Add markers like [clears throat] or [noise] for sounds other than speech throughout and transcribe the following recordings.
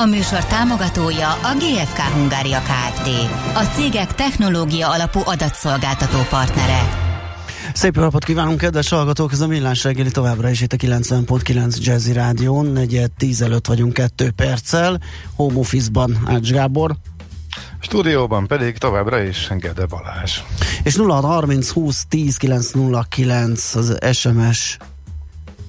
A műsor támogatója a GFK Hungária Kft. A cégek technológia alapú adatszolgáltató partnere. Szép jó napot kívánunk, kedves hallgatók! Ez a Millás reggeli továbbra is itt a 90.9 Jazzy Rádión. Negyed tíz előtt vagyunk kettő perccel. Home Office-ban Ács Gábor. Stúdióban pedig továbbra is Gede Balázs. És 0630 20 10 909 az SMS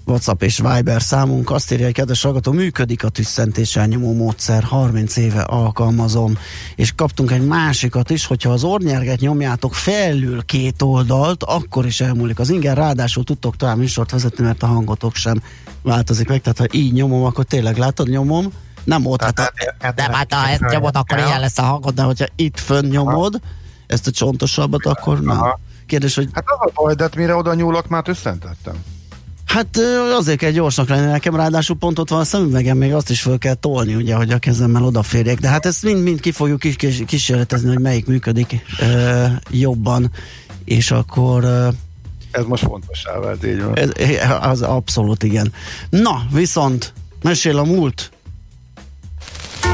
WhatsApp és Viber számunk. Azt írja, hogy kedves hallgató, működik a tüsszentéssel nyomó módszer, 30 éve alkalmazom. És kaptunk egy másikat is, hogyha az ornyerget nyomjátok felül két oldalt, akkor is elmúlik az inger. Ráadásul tudtok tovább műsort vezetni, mert a hangotok sem változik meg. Tehát ha így nyomom, akkor tényleg látod, nyomom. Nem ott, hát, hát, hát, nem, hát ha ezt nyomod, akkor ilyen lesz a hangod, de hogyha itt fönn nyomod, ezt a csontosabbat, akkor nem. Kérdés, hogy... Hát az a baj, de hát mire oda nyúlok, már tüsszentettem. Hát azért kell gyorsnak lenni nekem, ráadásul pont ott van a szemüvegem, még azt is föl kell tolni, ugye, hogy a kezemmel odaférjek. De hát ezt mind-mind ki fogjuk kísérletezni, hogy melyik működik ö, jobban, és akkor... Ö, ez most fontossá vált, így van. Ez, az abszolút igen. Na, viszont mesél a múlt.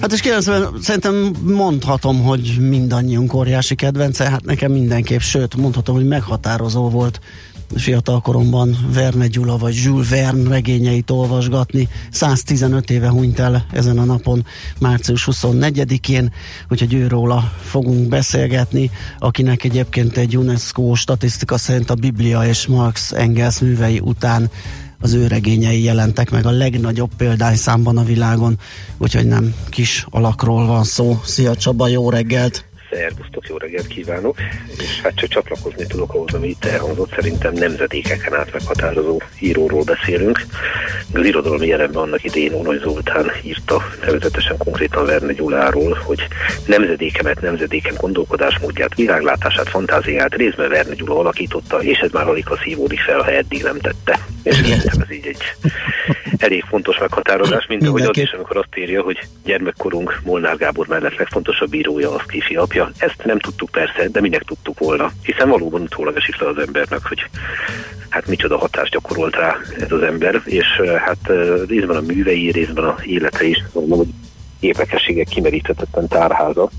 Hát és 90, szerintem mondhatom, hogy mindannyiunk óriási kedvence, hát nekem mindenképp, sőt mondhatom, hogy meghatározó volt fiatal koromban Verne Gyula vagy Jules Verne regényeit olvasgatni. 115 éve hunyt el ezen a napon, március 24-én, úgyhogy őróla fogunk beszélgetni, akinek egyébként egy UNESCO statisztika szerint a Biblia és Marx Engels művei után az ő regényei jelentek meg a legnagyobb példányszámban a világon, úgyhogy nem kis alakról van szó. Szia Csaba, jó reggelt! Szervusztok, jó reggelt kívánok! És hát csak csatlakozni tudok ahhoz, ami itt elhangzott. Szerintem nemzedékeken át meghatározó íróról beszélünk. Az irodalmi jelenben annak idén Onoj Zoltán írta nevezetesen konkrétan Verne Gyuláról, hogy nemzedékemet, nemzedékem gondolkodásmódját, világlátását, fantáziát részben Verne Gyula alakította, és ez már alig a szívódik fel, ha eddig nem tette. És szerintem ez így egy elég fontos meghatározás, mint ahogy az is, amikor azt írja, hogy gyermekkorunk Molnár Gábor mellett legfontosabb írója az kifi apja. Ezt nem tudtuk persze, de minek tudtuk volna, hiszen valóban utólag esik le az embernek, hogy hát micsoda hatást gyakorolt rá ez az ember, és hát részben a művei, részben a élete is, mondom, hogy érdekességek kimeríthetetlen tárháza.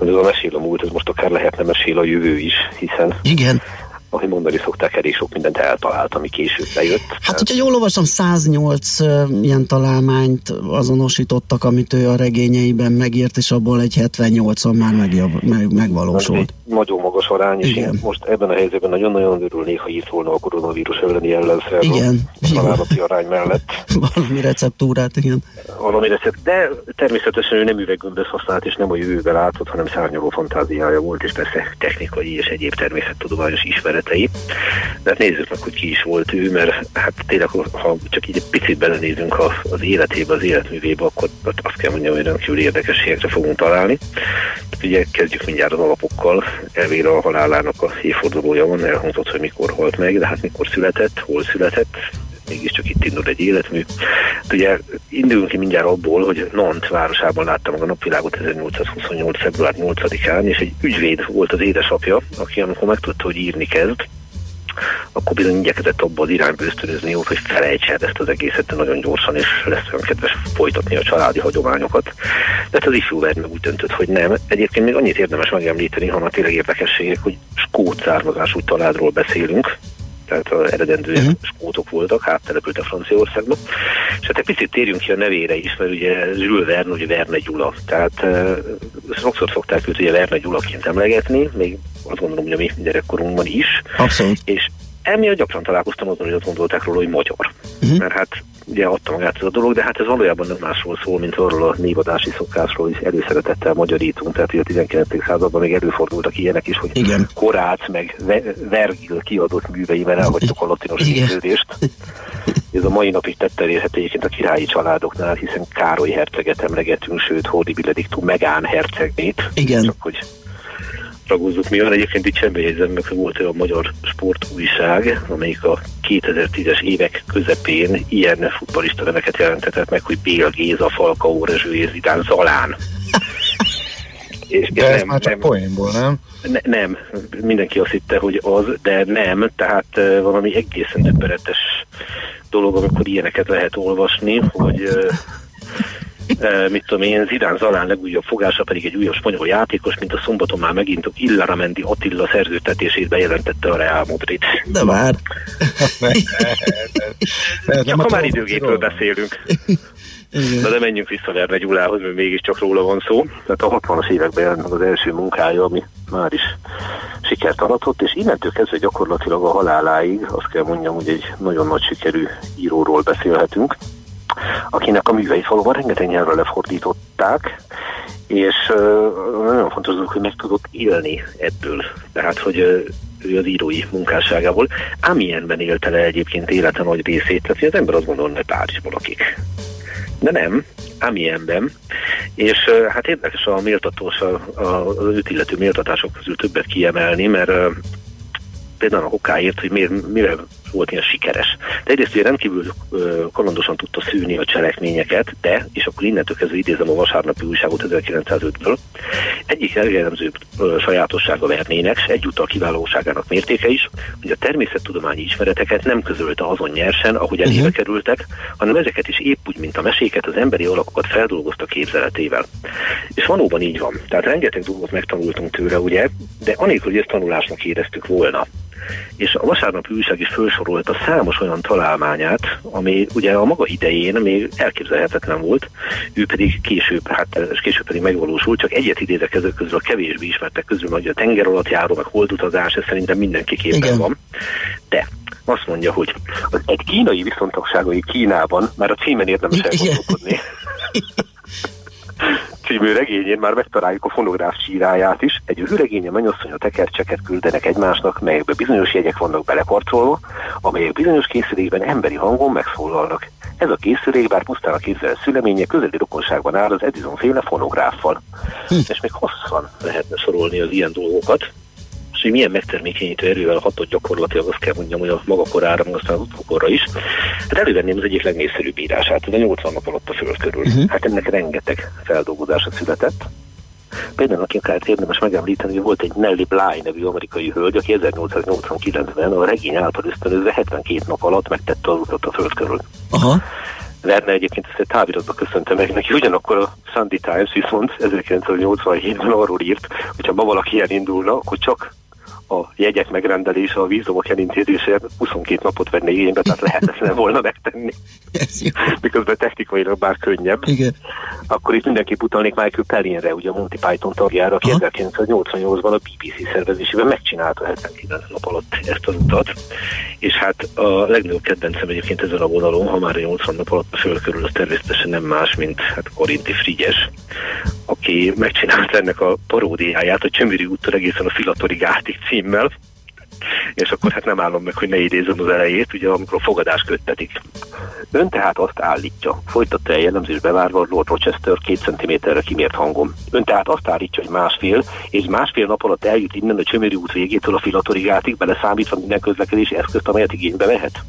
Ez a mesél a múlt, ez most akár lehetne mesél a jövő is, hiszen Igen ahogy mondani szokták, elég sok mindent eltalált, ami később bejött. Hát, hogyha jól olvasom, 108 uh, ilyen találmányt azonosítottak, amit ő a regényeiben megírt, és abból egy 78-on már meg, meg, megvalósult. Nagyon magas arány, és én most ebben a helyzetben nagyon-nagyon örülnék, ha írt volna a koronavírus elleni ellenszer. Igen. A arány mellett. [laughs] Valami receptúrát, igen. Valami recept, de természetesen ő nem üveggömböt használt, és nem a jövőbe látott, hanem szárnyaló fantáziája volt, és persze technikai és egyéb természettudományos ismeret ismeretei. De hát nézzük meg, hogy ki is volt ő, mert hát tényleg, ha csak így egy picit belenézünk az életébe, az életművébe, akkor azt kell mondjam, hogy rendkívül érdekességekre fogunk találni. Tehát ugye kezdjük mindjárt az alapokkal. Elvére a halálának a évfordulója van, elhangzott, hogy mikor halt meg, de hát mikor született, hol született, mégiscsak itt indul egy életmű. Hát ugye induljunk ki mindjárt abból, hogy Nant városában láttam meg a napvilágot 1828. február 8-án, és egy ügyvéd volt az édesapja, aki amikor megtudta, hogy írni kezd, akkor bizony igyekezett abba az irányba ösztönözni hogy felejts el ezt az egészet de nagyon gyorsan, és lesz olyan kedves folytatni a családi hagyományokat. De hát az ifjú Verne úgy döntött, hogy nem. Egyébként még annyit érdemes megemlíteni, ha már tényleg érdekességek, hogy skót származású családról beszélünk, tehát az eredendő uh-huh. skótok voltak, áttelepültek Franciaországba. És hát egy picit térjünk ki a nevére is, mert ugye Jules Verne, ugye Verne Gyula. Tehát uh, sokszor szokták őt ugye Verne Gyulaként emlegetni, még azt gondolom, hogy a mi gyerekkorunkban is. Abszolút. És emiatt gyakran találkoztam azon, hogy azt gondolták róla, hogy magyar. Uh-huh. Mert hát ugye adta magát ez a dolog, de hát ez valójában nem másról szól, mint arról a névadási szokásról, hogy előszeretettel magyarítunk, tehát hogy a 19. században még előfordultak ilyenek is, hogy Igen. Korác meg Vergil kiadott műveivel elhagytuk a latinos képződést. [laughs] Ez a mai napig tette elérhető egyébként a királyi családoknál, hiszen Károly herceget emlegetünk, sőt Hódi Benediktum Megán hercegnét. Igen. Csak hogy ragúzzuk mi van. Egyébként itt semmi helyzem meg, hogy volt olyan magyar sportújság, amelyik a 2010-es évek közepén ilyen futbalista neveket jelentetett meg, hogy Bél Géza, Falka, Rezső Zidán Zalán. [laughs] És de ez nem, már csak nem, poénból, nem? Ne, nem, mindenki azt hitte, hogy az, de nem, tehát uh, valami egészen döbbenetes dolog, amikor ilyeneket lehet olvasni, hogy uh, mit tudom én, Zidán Zalán legújabb fogása pedig egy újabb spanyol játékos, mint a szombaton már megint Illara Mendi Attila szerződtetését bejelentette a Real Madrid. De már. Csak ha már időgépről beszélünk. Igen. De, de menjünk vissza Verne Gyulához, mert mégiscsak róla van szó. Tehát a 60-as években jelent meg az első munkája, ami már is sikert aratott, és innentől kezdve gyakorlatilag a haláláig azt kell mondjam, hogy egy nagyon nagy sikerű íróról beszélhetünk akinek a műveit valóban rengeteg nyelvre lefordították, és nagyon fontos dolog, hogy meg tudott élni ebből. Tehát, hogy ő az írói munkásságából. Amienben élte le egyébként élete nagy részét, tehát az ember azt gondolna, hogy Párizsban lakik. De nem, Amienben, és hát érdekes a méltatós, az őt illető méltatások közül többet kiemelni, mert például a hokáért, hogy miért, mivel volt ilyen sikeres. De egyrészt ugye rendkívül kalandosan tudta szűni a cselekményeket, de, és akkor innentől kezdve idézem a vasárnapi újságot 1905-ből, egyik jellemző sajátossága Vernének, és egyúttal kiválóságának mértéke is, hogy a természettudományi ismereteket nem közölte azon nyersen, ahogy elébe uh-huh. kerültek, hanem ezeket is épp úgy, mint a meséket, az emberi alakokat feldolgozta képzeletével. És valóban így van. Tehát rengeteg dolgot megtanultunk tőle, ugye, de anélkül, hogy ezt tanulásnak éreztük volna és a vasárnapi újság is felsorolta számos olyan találmányát, ami ugye a maga idején még elképzelhetetlen volt, ő pedig később, hát és később pedig megvalósult, csak egyet idézek ezek közül a kevésbé ismertek közül, hogy a tenger alatt járó, meg holdutazás, ez szerintem mindenki képen van. De azt mondja, hogy egy kínai viszontagságai Kínában, már a címen érdemes elgondolkodni. [laughs] című regényén már megtaláljuk a fonográf síráját is. Egy őregénye mennyasszony a tekercseket küldenek egymásnak, melyekbe bizonyos jegyek vannak belekarcolva, amelyek bizonyos készülékben emberi hangon megszólalnak. Ez a készülék, bár pusztán a képzelt szüleménye, közeli rokonságban áll az Edison féle fonográffal. Hm. És még hosszan lehetne sorolni az ilyen dolgokat és hogy milyen megtermékenyítő erővel hatott gyakorlatilag, azt kell mondjam, hogy a maga korára, meg aztán az utókorra is. Hát elővenném az egyik legnépszerűbb írását, az a 80 nap alatt a föld körül. Uh-huh. Hát ennek rengeteg feldolgozása született. Például akár érdemes megemlíteni, hogy volt egy Nelly Bly nevű amerikai hölgy, aki 1889-ben a regény által ösztönözve 72 nap alatt megtette az utat a föld körül. Aha. Verne egyébként ezt egy táviratba köszönte meg neki, ugyanakkor a Sunday Times viszont 1987-ben arról írt, hogyha ma valaki elindulna, akkor csak a jegyek megrendelése, a vízumok elintézése 22 napot venni igénybe, tehát lehetetlen volna megtenni. Miközben technikailag bár könnyebb. Igen. Akkor itt mindenképp utalnék Michael Pellinre, ugye a Monty Python tagjára, aki 1988-ban a BBC szervezésében megcsinálta 79 nap alatt ezt az utat. És hát a legnagyobb kedvencem egyébként ezen a vonalon, ha már a 80 nap alatt a fölkörül, az természetesen nem más, mint hát Korinti Frigyes, aki megcsinálta ennek a paródiáját, a Csömöri úttól egészen a Filatori Gátig címmel, és akkor hát nem állom meg, hogy ne idézem az elejét, ugye amikor a fogadás köttetik. Ön tehát azt állítja, folytatta el jellemzés bevárva Lord Rochester két centiméterre kimért hangom. Ön tehát azt állítja, hogy másfél, és másfél nap alatt eljut innen a Csömöri út végétől a Filatorigátig, beleszámítva minden közlekedési eszközt, amelyet igénybe vehet.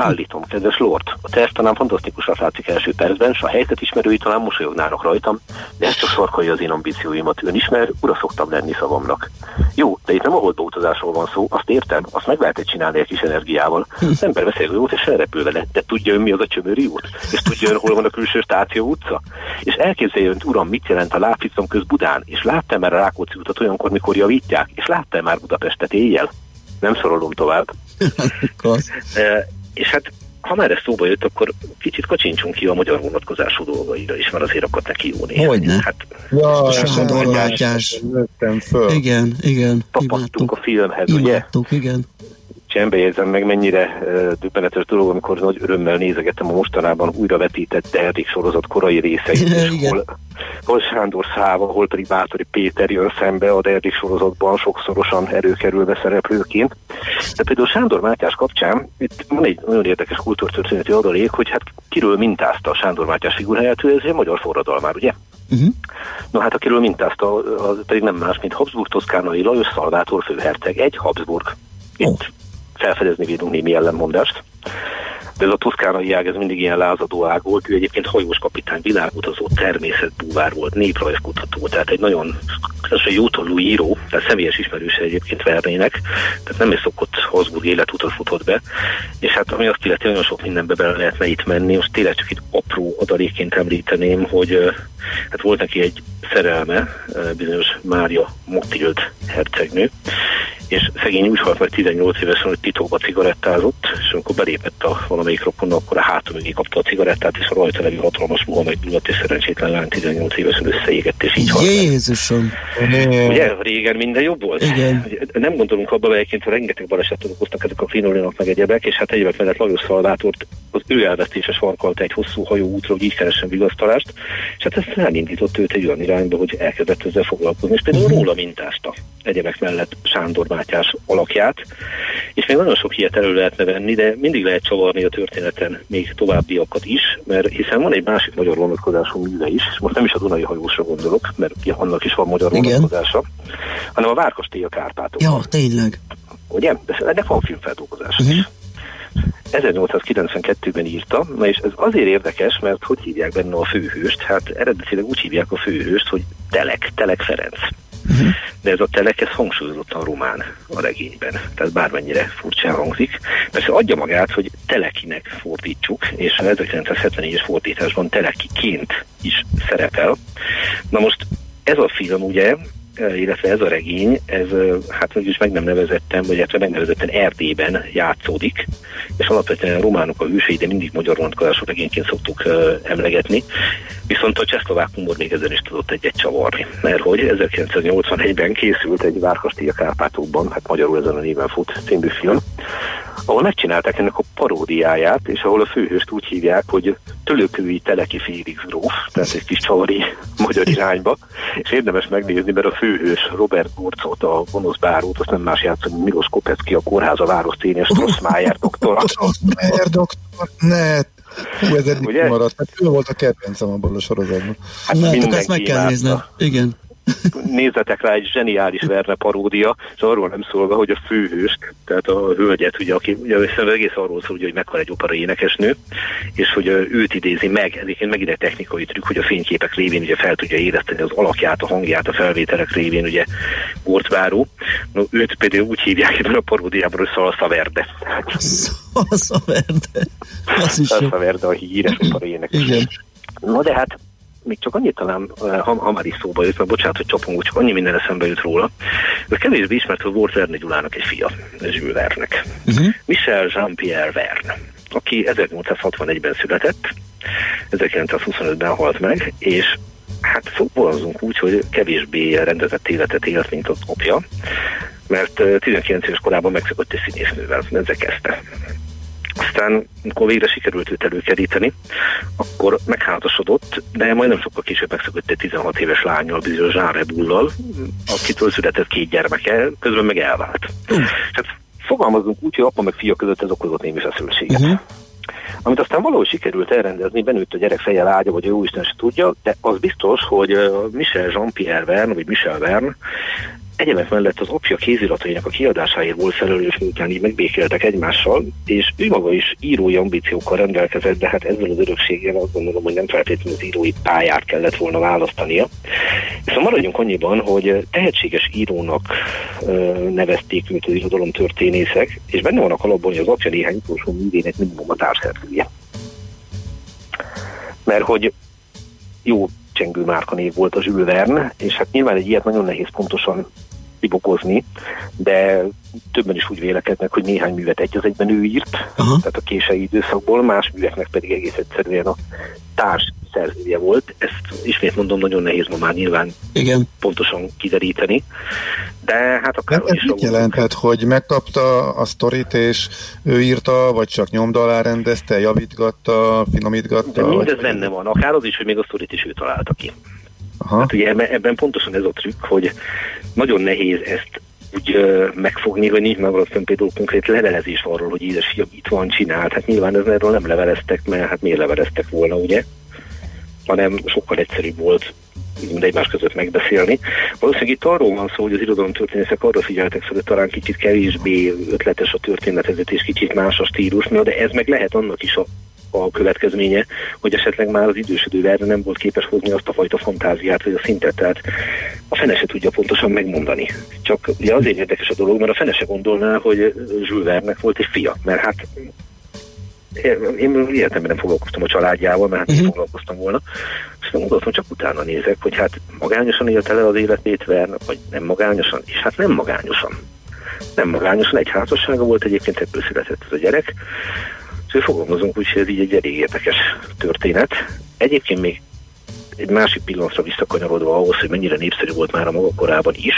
Állítom, kedves Lord, a terv talán fantasztikusra látszik első percben, s a helyzet ismerői talán mosolyognának rajtam, de ez csak sarkolja az én ambícióimat. Ön ismer, ura szoktam lenni szavamnak. Jó, de itt nem a holdba utazásról van szó, azt értem, azt meg lehetett csinálni egy kis energiával. Az ember veszi a jót és elrepül vele, de tudja ön mi az a csömöri út? És tudja ön hol van a külső stáció utca? És elképzelje önt, uram, mit jelent a lábficom köz Budán, és látta már a Rákóczi utat olyankor, mikor javítják, és látta már Budapestet éjjel? Nem szorolom tovább. [laughs] És hát ha már ez szóba jött, akkor kicsit kacsincsunk ki a magyar vonatkozású dolgaira is, mert azért akart neki jó nézni. Hogyne. Hát, ja, sandorváltás. föl. Igen, igen. Tapasztunk a filmhez, ugye? igen. Sem bejegyzem meg, mennyire uh, döbbenetes dolog, amikor nagy örömmel nézegettem a mostanában újra vetített Derrik sorozat korai részeit, [laughs] hol, hol Sándor Száva, hol pedig Bátori Péter jön szembe a Derrik sorozatban sokszorosan előkerülve szereplőként. De például Sándor Mátyás kapcsán itt van egy nagyon érdekes kultúrtörténeti adalék, hogy hát kiről mintázta a Sándor Mátyás figuráját, ő ez egy magyar forradalmár, ugye? Uh-huh. No hát akiről mintázta, az pedig nem más, mint Habsburg Toszkánai Lajos Szalvátor főherceg, egy Habsburg. Itt oh. Felfedezni védünk némi ellenmondást. De ez a toszkánai ág, ez mindig ilyen lázadó ág volt. Ő egyébként hajós kapitány, világutazó, természetbúvár volt, néprajzkutató, tehát egy nagyon egy jótollú író, tehát személyes ismerőse egyébként Vernének, tehát nem egy szokott Habsburg életutat futott be, és hát ami azt illeti, nagyon sok mindenbe bele lehetne itt menni, most tényleg csak itt apró adalékként említeném, hogy hát volt neki egy szerelme, bizonyos Mária Motild hercegnő, és szegény úgy halt meg 18 évesen, hogy titokba cigarettázott, és amikor belépett a valamelyik rokon, akkor a mögé kapta a cigarettát, és a rajta levő hatalmas ruha meggyulladt, és szerencsétlen lány 18 évesen összeégett, és így halt Jézusom! Ugye, régen minden jobb volt? Igen. Nem gondolunk abba, egyébként rengeteg balesetet okoztak ezek a krinolinak meg egyebek, és hát egyebek mellett Lajos Szalvátort az ő elvesztése sarkalta egy hosszú hajó útra, hogy így keressen vigasztalást, és hát ezt elindított őt egy olyan irányba, hogy elkezdett ezzel foglalkozni, és például uh-huh. róla mintázta egyebek mellett Sándor Mátyás alakját, és még nagyon sok ilyet elő lehetne venni, de mindig lehet csavarni a történeten még továbbiakat is, mert hiszen van egy másik magyar vonatkozású műve is, most nem is a Dunai hajósra gondolok, mert annak is van magyar vonatkozása, hanem a Várkastély a Kárpátok. Ja, tényleg. Ugye? De ennek van filmfeldolgozás uh-huh. is. 1892-ben írta, na és ez azért érdekes, mert hogy hívják benne a főhőst? Hát eredetileg úgy hívják a főhőst, hogy Telek, Telek Ferenc. Uh-huh. De ez a telek, ez hangsúlyozottan román a regényben, tehát bármennyire furcsán hangzik. Persze adja magát, hogy telekinek fordítsuk, és a 1974-es fordításban telekiként is szerepel. Na most ez a film ugye illetve ez a regény, ez hát mégis meg nem nevezettem, vagy illetve megnevezetten Erdélyben játszódik, és alapvetően a románok a hősei, de mindig magyar vonatkozású regényként szoktuk uh, emlegetni. Viszont a csehszlovák humor még ezen is tudott egyet csavarni, mert hogy 1981-ben készült egy Várkastély a Kárpátokban, hát magyarul ezen a néven fut című film, ahol megcsinálták ennek a paródiáját, és ahol a főhőst úgy hívják, hogy Tölökői Teleki Félix gróf, tehát egy kis csavari magyar irányba, és érdemes megnézni, mert a főhős Robert Gorcot, a gonosz bárót, azt nem más játszani, Milos Kopecki, a kórháza város tényes, Strossmayer doktor. [laughs] Strossmayer doktor, ne, Hú, ez eddig Ugye? maradt. Hát ő volt a kedvencem abból a sorozatban. Hát Na, hát ezt meg kell nézni. Igen nézzetek rá egy zseniális Verne paródia, és arról nem szólva, hogy a főhős, tehát a hölgyet, ugye, aki ugye egész arról szól, ugye, hogy meghal egy opera énekesnő, és hogy őt idézi meg, egyébként megint egy technikai trükk, hogy a fényképek révén ugye fel tudja érezteni az alakját, a hangját, a felvételek révén ugye Gortváró. No, őt például úgy hívják ebben a paródiában, hogy Szalsza Verde. Szalsza Verde. Szalsza Verde a híres opera énekes. Igen. No de hát még csak annyit talán, eh, ha, ha már is szóba jött, mert bocsánat, hogy csapunk, csak annyi minden eszembe jut róla, hogy kevésbé ismert, hogy volt Verne Gyulának egy fia, Zsül Vernek. Uh-huh. Michel Jean-Pierre Verne, aki 1861-ben született, 1925-ben halt meg, és hát fogalmazunk úgy, hogy kevésbé rendezett életet élt, mint az apja, mert 19 eh, éves korában megszökött egy színésznővel, ezzel kezdte. Aztán, amikor végre sikerült őt előkeríteni, akkor megházasodott, de majdnem sokkal később megszökött egy 16 éves lányjal, bizonyos Jean Rebullal, akitől született két gyermeke, közben meg elvált. Uh. Hát fogalmazunk úgy, hogy apa meg fia között ez okozott némi feszültséget. Uh-huh. Amit aztán valahogy sikerült elrendezni, benőtt a gyerek feje ágya, vagy jó Isten se tudja, de az biztos, hogy Michel Jean-Pierre Verne, vagy Michel Verne Egyebek mellett az apja kéziratainak a kiadásáért volt felelős, miután így megbékéltek egymással, és ő maga is írói ambíciókkal rendelkezett, de hát ezzel az örökséggel azt gondolom, hogy nem feltétlenül az írói pályát kellett volna választania. Viszont maradjunk annyiban, hogy tehetséges írónak nevezték őt az irodalom történészek, és benne vannak alapban, hogy az apja néhány utolsó művének minimum a társszerzője. Mert hogy jó csengő márkanév volt a Jules Verne, és hát nyilván egy ilyet nagyon nehéz pontosan kibokozni, de többen is úgy vélekednek, hogy néhány művet egy az egyben ő írt, Aha. tehát a kései időszakból, más műveknek pedig egész egyszerűen a társ szerzője volt. Ezt ismét mondom, nagyon nehéz ma már nyilván Igen. pontosan kideríteni. De hát akár ez mit jelenthet, hogy megkapta a sztorit, és ő írta, vagy csak nyomda alá rendezte, javítgatta, finomítgatta? De mindez benne van, akár az is, hogy még a sztorit is ő találta ki. Aha. Hát ugye ebben pontosan ez a trükk, hogy nagyon nehéz ezt úgy ö, megfogni, hogy nincs meg például konkrét levelezés arról, hogy édes fiam itt van, csinált. Hát nyilván ez erről nem leveleztek, mert hát miért leveleztek volna, ugye? Hanem sokkal egyszerűbb volt mind egymás között megbeszélni. Valószínűleg itt arról van szó, hogy az irodalomtörténészek arra figyeltek fel, hogy talán kicsit kevésbé ötletes a történetvezetés, kicsit más a stílus, de ez meg lehet annak is a a következménye, hogy esetleg már az idősödő Verne nem volt képes hozni azt a fajta fantáziát, vagy a szintet, tehát a fene se tudja pontosan megmondani. Csak ugye azért érdekes a dolog, mert a fene se gondolná, hogy Jules Verne-nek volt egy fia, mert hát én életemben nem foglalkoztam a családjával, mert hát uh-huh. foglalkoztam volna, és gondoltam, csak utána nézek, hogy hát magányosan élte le az életét Verne, vagy nem magányosan, és hát nem magányosan. Nem magányosan, egy házassága volt, egyébként ebből született ez a gyerek, Szóval fogalmazunk úgy, hogy ez így egy elég érdekes történet. Egyébként még egy másik pillanatra visszakanyarodva ahhoz, hogy mennyire népszerű volt már a maga korában is,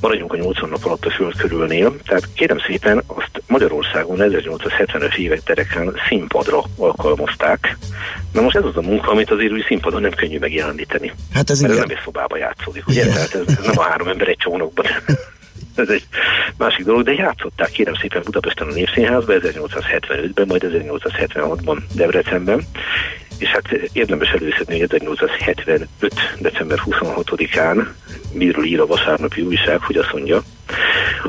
maradjunk a 80 nap alatt a föld körülnél. Tehát kérem szépen, azt Magyarországon 1870-es évek tereken színpadra alkalmazták. Na most ez az a munka, amit azért úgy színpadon nem könnyű megjeleníteni. Hát ez, Mert ez nem egy szobába játszódik, ugye? Igen. Tehát ez, ez nem a három ember egy csónakban. [laughs] ez egy másik dolog, de játszották kérem szépen Budapesten a Népszínházban 1875-ben, majd 1876-ban Debrecenben, és hát érdemes előszedni, hogy 1875. december 26-án miről ír a vasárnapi újság, hogy azt mondja,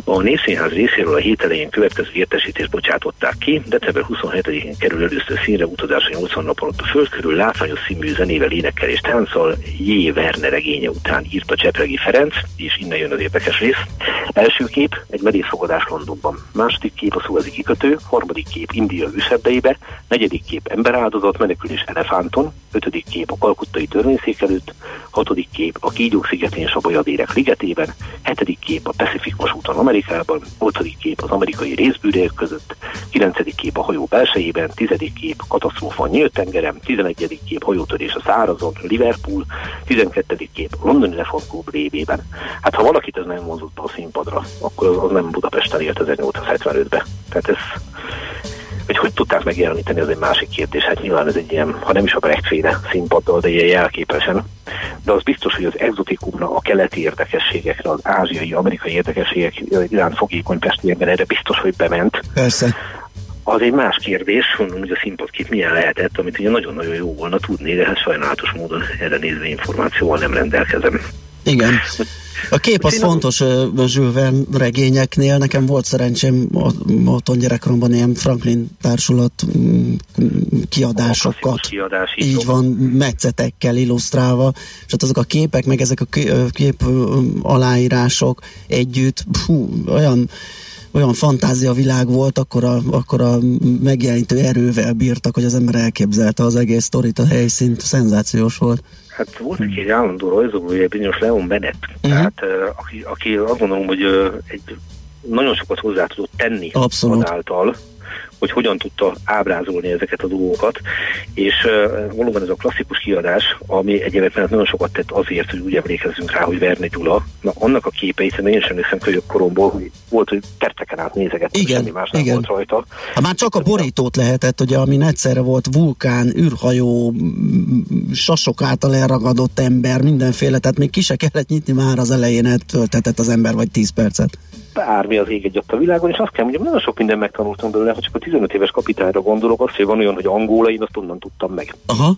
a Népszínház részéről a hét elején következő értesítést bocsátották ki. December 27-én kerül először színre utazás a 80 nap alatt a föld körül látványos színű zenével, énekkel és tánccal. J. Verne regénye után írt a Csepregi Ferenc, és innen jön az érdekes rész. Első kép egy merészfogadás Londonban. Második kép a Szuezi kikötő, harmadik kép India őserdeibe, negyedik kép emberáldozat, menekülés elefánton, ötödik kép a kalkuttai törvényszék előtt, hatodik kép a Kígyók szigetén és a Bolyadérek ligetében, hetedik kép a Pacific vasúton Amerikában, 8. kép az amerikai részbűrők között, 9. kép a hajó belsejében, 10. kép katasztrófa a nyílt tengerem, 11. kép hajótörés a szárazon, Liverpool, 12. kép londoni reformklub révében. Hát ha valakit ez nem vonzott a színpadra, akkor az, az nem Budapesten élt 1875-ben. Tehát ez hogy hogy tudták megjeleníteni, az egy másik kérdés. Hát nyilván ez egy ilyen, ha nem is a Brecht-féle színpaddal, de ilyen jelképesen. De az biztos, hogy az exotikumra, a keleti érdekességekre, az ázsiai, amerikai érdekességek iránt fogékony pesti ember erre biztos, hogy bement. Persze. Az egy más kérdés, mondom, hogy a színpadkép milyen lehetett, amit ugye nagyon-nagyon jó volna tudni, de hát sajnálatos módon erre nézve információval nem rendelkezem. Igen. A kép az fontos a Jules Verne regényeknél. Nekem volt szerencsém otthon gyerekkoromban ilyen Franklin társulat mm, kiadásokat. Kiadás, így, így van, metszetekkel illusztrálva, és hát azok a képek, meg ezek a kép aláírások együtt, hú, olyan olyan fantázia világ volt, akkor a, akkor a megjelenítő erővel bírtak, hogy az ember elképzelte az egész sztorit, a helyszínt, szenzációs volt. Hát volt neki egy állandó rajzolója, bizonyos Leon Bennett, uh-huh. tehát aki, aki azt gondolom, hogy egy nagyon sokat hozzá tudott tenni Abszolút. azáltal, hogy hogyan tudta ábrázolni ezeket a dolgokat, és uh, valóban ez a klasszikus kiadás, ami egyébként nagyon sokat tett azért, hogy úgy emlékezzünk rá, hogy Verne Gyula, na annak a képeit, én sem emlékszem kölyök koromból, hogy volt, hogy perceken át nézegettem, igen, semmi más nem igen. volt rajta. Ha már csak a borítót lehetett, ugye, amin egyszerre volt vulkán, űrhajó, sasok által elragadott ember, mindenféle, tehát még ki se kellett nyitni már az elején, töltetett az ember vagy 10 percet bármi az ég egy a világon, és azt kell mondjam, nagyon sok minden megtanultam belőle, hogy csak a 15 éves kapitányra gondolok, azt, hogy van olyan, hogy angola, én azt onnan tudtam meg. Aha.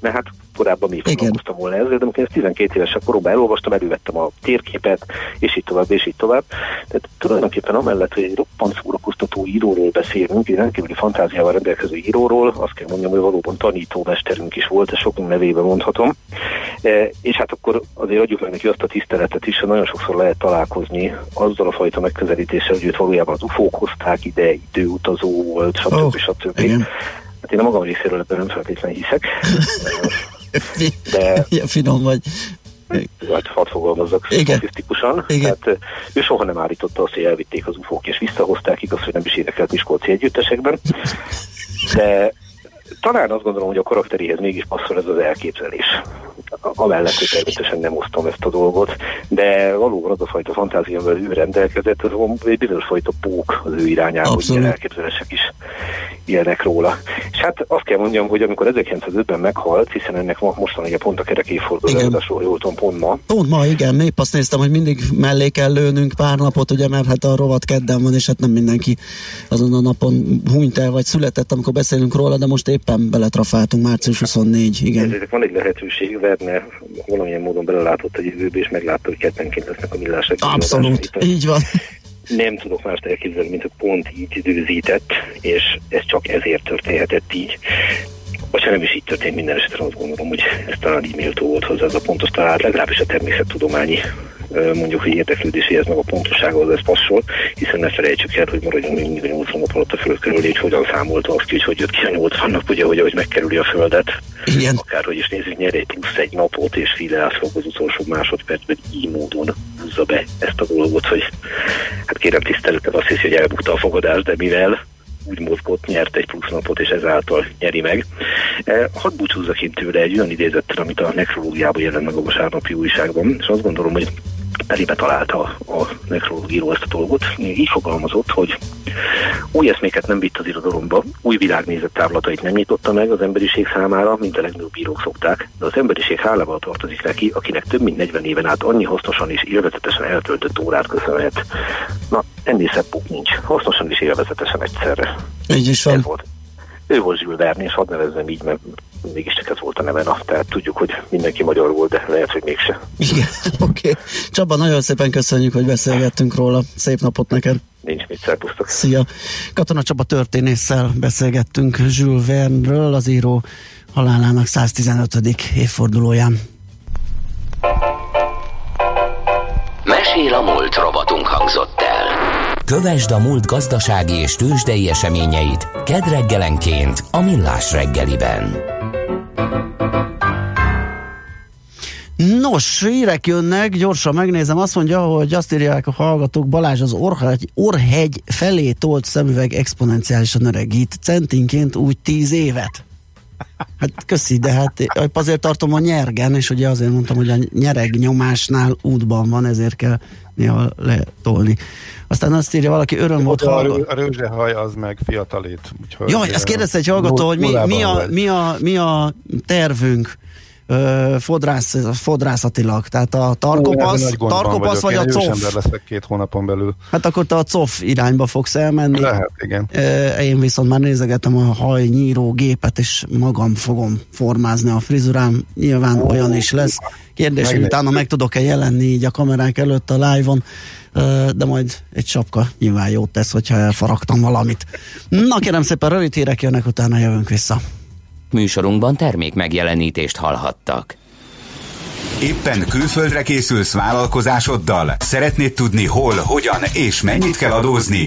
Mert hát korábban még foglalkoztam volna ezzel, de amikor ezt 12 évesen koromban elolvastam, elővettem a térképet, és így tovább, és így tovább. Tehát tulajdonképpen amellett, hogy egy roppant szórakoztató íróról beszélünk, egy rendkívüli fantáziával rendelkező íróról, azt kell mondjam, hogy valóban tanítómesterünk is volt, ezt sokunk nevében mondhatom. E, és hát akkor azért adjuk meg neki azt a tiszteletet is, hogy nagyon sokszor lehet találkozni azzal a fajta megközelítéssel, hogy őt valójában az ufók hozták ide, időutazó volt, stb. Oh, stb. Igen. Hát én a magam részéről ebben nem feltétlenül hiszek. [laughs] De... Ja, finom vagy. Hát hadd fogalmazzak statisztikusan. Tehát ő soha nem állította azt, hogy elvitték az ufók és visszahozták, igaz, hogy nem is érdekelt Miskolci együttesekben. De talán azt gondolom, hogy a karakteréhez mégis passzol ez az elképzelés. Amellett, hogy természetesen nem osztom ezt a dolgot, de valóban az a fajta fantázia, amivel ő rendelkezett, az egy bizonyos fajta pók az ő irányába, hogy elképzelések is élnek róla. És hát azt kell mondjam, hogy amikor 1905-ben meghalt, hiszen ennek mostan ugye pont a kerek évfordulózásról jól tudom, pont ma. Pont ma, igen, épp azt néztem, hogy mindig mellé kell lőnünk pár napot, ugye, mert hát a rovat kedden van, és hát nem mindenki azon a napon hunyt el, vagy született, amikor beszélünk róla, de most éppen beletrafáltunk, március 24, igen. Ezért van egy lehetőség, Verne valamilyen módon belelátott a jövőbe, és meglátta, hogy kettenként lesznek a millások. Abszolút, így van nem tudok mást elképzelni, mint hogy pont így időzített, és ez csak ezért történhetett így. Vagy ha nem is így történt minden esetre, azt gondolom, hogy ez talán így méltó volt hozzá ez a pontos találat, legalábbis a természettudományi mondjuk, hogy érdeklődéséhez meg a pontossághoz ez passzol, hiszen ne felejtsük el, hogy maradjunk még mindig a 80 nap alatt a föld körül, hogy hogyan számolta azt ki, hogy jött ki a 80 nap, ugye, hogy, hogy megkerüli a földet. Igen. Akárhogy is nézzük, nyer egy plusz egy napot, és Fideászlók az utolsó másodpercben így módon húzza be ezt a dolgot, hogy hát kérem tiszteletet azt hiszi, hogy elbukta a fogadás, de mivel úgy mozgott, nyert egy plusz napot, és ezáltal nyeri meg. E, hadd búcsúzzak én tőle egy olyan idézettel, amit a nekrológiában jelent meg a vasárnapi újságban, és azt gondolom, hogy elébe találta a nekrológíró ezt a dolgot. Így fogalmazott, hogy új eszméket nem vitt az irodalomba, új világnézet távlatait nem nyitotta meg az emberiség számára, mint a legnagyobb bírók szokták, de az emberiség hálával tartozik neki, akinek több mint 40 éven át annyi hasznosan és élvezetesen eltöltött órát köszönhet. Na, ennél szebb nincs. Hasznosan és élvezetesen egyszerre. Így is van. Ez volt ő volt Zsül Verne, és hadd nevezzem így, mert mégiscsak ez volt a neve, na, tehát tudjuk, hogy mindenki magyar volt, de lehet, hogy mégse. Igen, [laughs] oké. Okay. Csaba, nagyon szépen köszönjük, hogy beszélgettünk róla. Szép napot neked. Nincs mit, szerpusztok. Szia. Katona Csaba történésszel beszélgettünk Zsül Verneről, az író halálának 115. évfordulóján. Mesél a múlt robotunk hangzott el. Kövesd a múlt gazdasági és tőzsdei eseményeit kedd reggelenként a Millás reggeliben. Nos, hírek jönnek, gyorsan megnézem, azt mondja, hogy azt írják a hallgatók, Balázs az Orhegy, Orhegy felé tolt szemüveg exponenciálisan öregít, centinként úgy tíz évet. Hát köszi, de hát azért tartom a nyergen, és ugye azért mondtam, hogy a nyereg nyomásnál útban van, ezért kell néha letolni. Aztán azt írja valaki, öröm volt hallgatni. A rőzsehaj az meg fiatalít. Úgyhogy Jaj, ezt kérdezte egy hallgató, hogy mi, mi, a, mi, a, mi a tervünk fodrász, fodrászatilag, tehát a tarkopasz, tarkopasz vagy a cof. leszek két hónapon belül. Hát akkor te a cof irányba fogsz elmenni. Lehet, igen. Én viszont már nézegetem a hajnyíró gépet, és magam fogom formázni a frizurám. Nyilván Ó, olyan is lesz. Kérdés, hogy utána meg tudok-e jelenni így a kamerák előtt a live-on de majd egy sapka nyilván jót tesz, hogyha elfaragtam valamit. Na kérem szépen, rövid hírek jönnek, utána jövünk vissza. Műsorunkban termék megjelenítést hallhattak. Éppen külföldre készülsz vállalkozásoddal? Szeretnéd tudni hol, hogyan és mennyit kell adózni?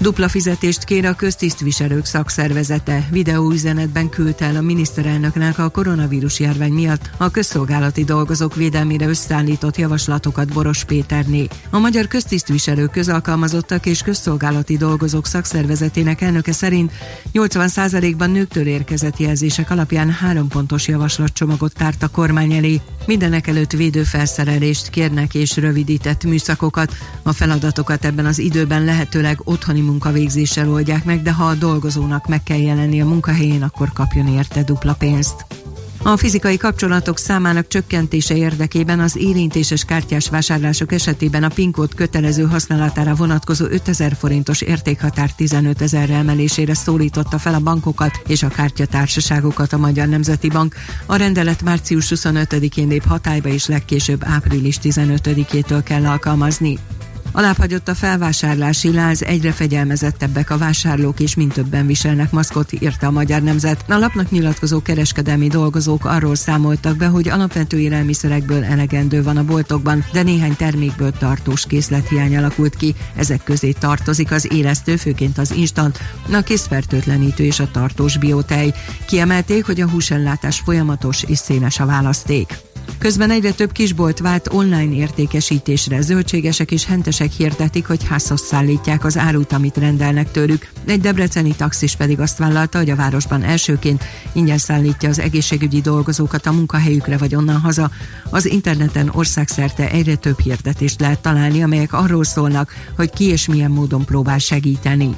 Dupla fizetést kér a köztisztviselők szakszervezete. Videóüzenetben küldte el a miniszterelnöknek a koronavírus járvány miatt a közszolgálati dolgozók védelmére összeállított javaslatokat Boros Péterné. A Magyar Köztisztviselők közalkalmazottak és közszolgálati dolgozók szakszervezetének elnöke szerint 80%-ban nőktől érkezett jelzések alapján három pontos javaslatcsomagot tárt a kormány elé. Mindenek előtt védőfelszerelést kérnek és rövidített műszakokat. A feladatokat ebben az időben lehetőleg otthoni munkavégzéssel oldják meg, de ha a dolgozónak meg kell jelenni a munkahelyén, akkor kapjon érte dupla pénzt. A fizikai kapcsolatok számának csökkentése érdekében az érintéses kártyás vásárlások esetében a PIN kód kötelező használatára vonatkozó 5000 forintos értékhatár 15 ezerre emelésére szólította fel a bankokat és a kártyatársaságokat a Magyar Nemzeti Bank. A rendelet március 25-én lép hatályba és legkésőbb április 15-től kell alkalmazni. Alábbhagyott a felvásárlási láz, egyre fegyelmezettebbek a vásárlók és mint többen viselnek maszkot, írta a Magyar Nemzet. A lapnak nyilatkozó kereskedelmi dolgozók arról számoltak be, hogy alapvető élelmiszerekből elegendő van a boltokban, de néhány termékből tartós készlethiány alakult ki. Ezek közé tartozik az élesztő, főként az instant, a készfertőtlenítő és a tartós biotej. Kiemelték, hogy a húsellátás folyamatos és széles a választék. Közben egyre több kisbolt vált online értékesítésre. Zöldségesek és hentesek hirdetik, hogy házhoz szállítják az árut, amit rendelnek tőlük. Egy debreceni taxis pedig azt vállalta, hogy a városban elsőként ingyen szállítja az egészségügyi dolgozókat a munkahelyükre vagy onnan haza. Az interneten országszerte egyre több hirdetést lehet találni, amelyek arról szólnak, hogy ki és milyen módon próbál segíteni.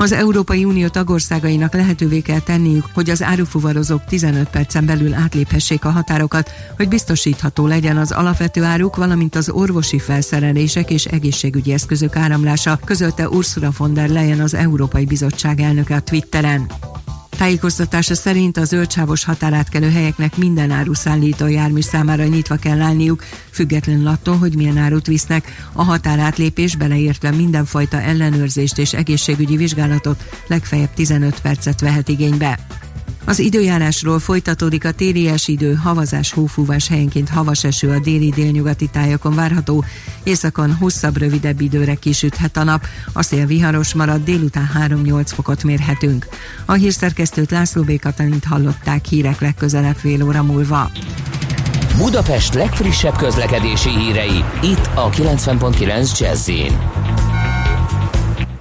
Az Európai Unió tagországainak lehetővé kell tenniük, hogy az árufuvarozók 15 percen belül átléphessék a határokat, hogy biztosítható legyen az alapvető áruk, valamint az orvosi felszerelések és egészségügyi eszközök áramlása, közölte Ursula von der Leyen az Európai Bizottság elnöke a Twitteren. Tájékoztatása szerint a zöldsávos határátkelő helyeknek minden áruszállító jármű számára nyitva kell állniuk, függetlenül attól, hogy milyen árut visznek. A határátlépés beleértve mindenfajta ellenőrzést és egészségügyi vizsgálatot legfeljebb 15 percet vehet igénybe. Az időjárásról folytatódik a téli idő, havazás, hófúvás helyenként havas eső a déli délnyugati tájakon várható, északon hosszabb, rövidebb időre kisüthet a nap, a szél viharos marad, délután 3-8 fokot mérhetünk. A hírszerkesztőt László B. Katalint hallották hírek legközelebb fél óra múlva. Budapest legfrissebb közlekedési hírei, itt a 90.9 jazz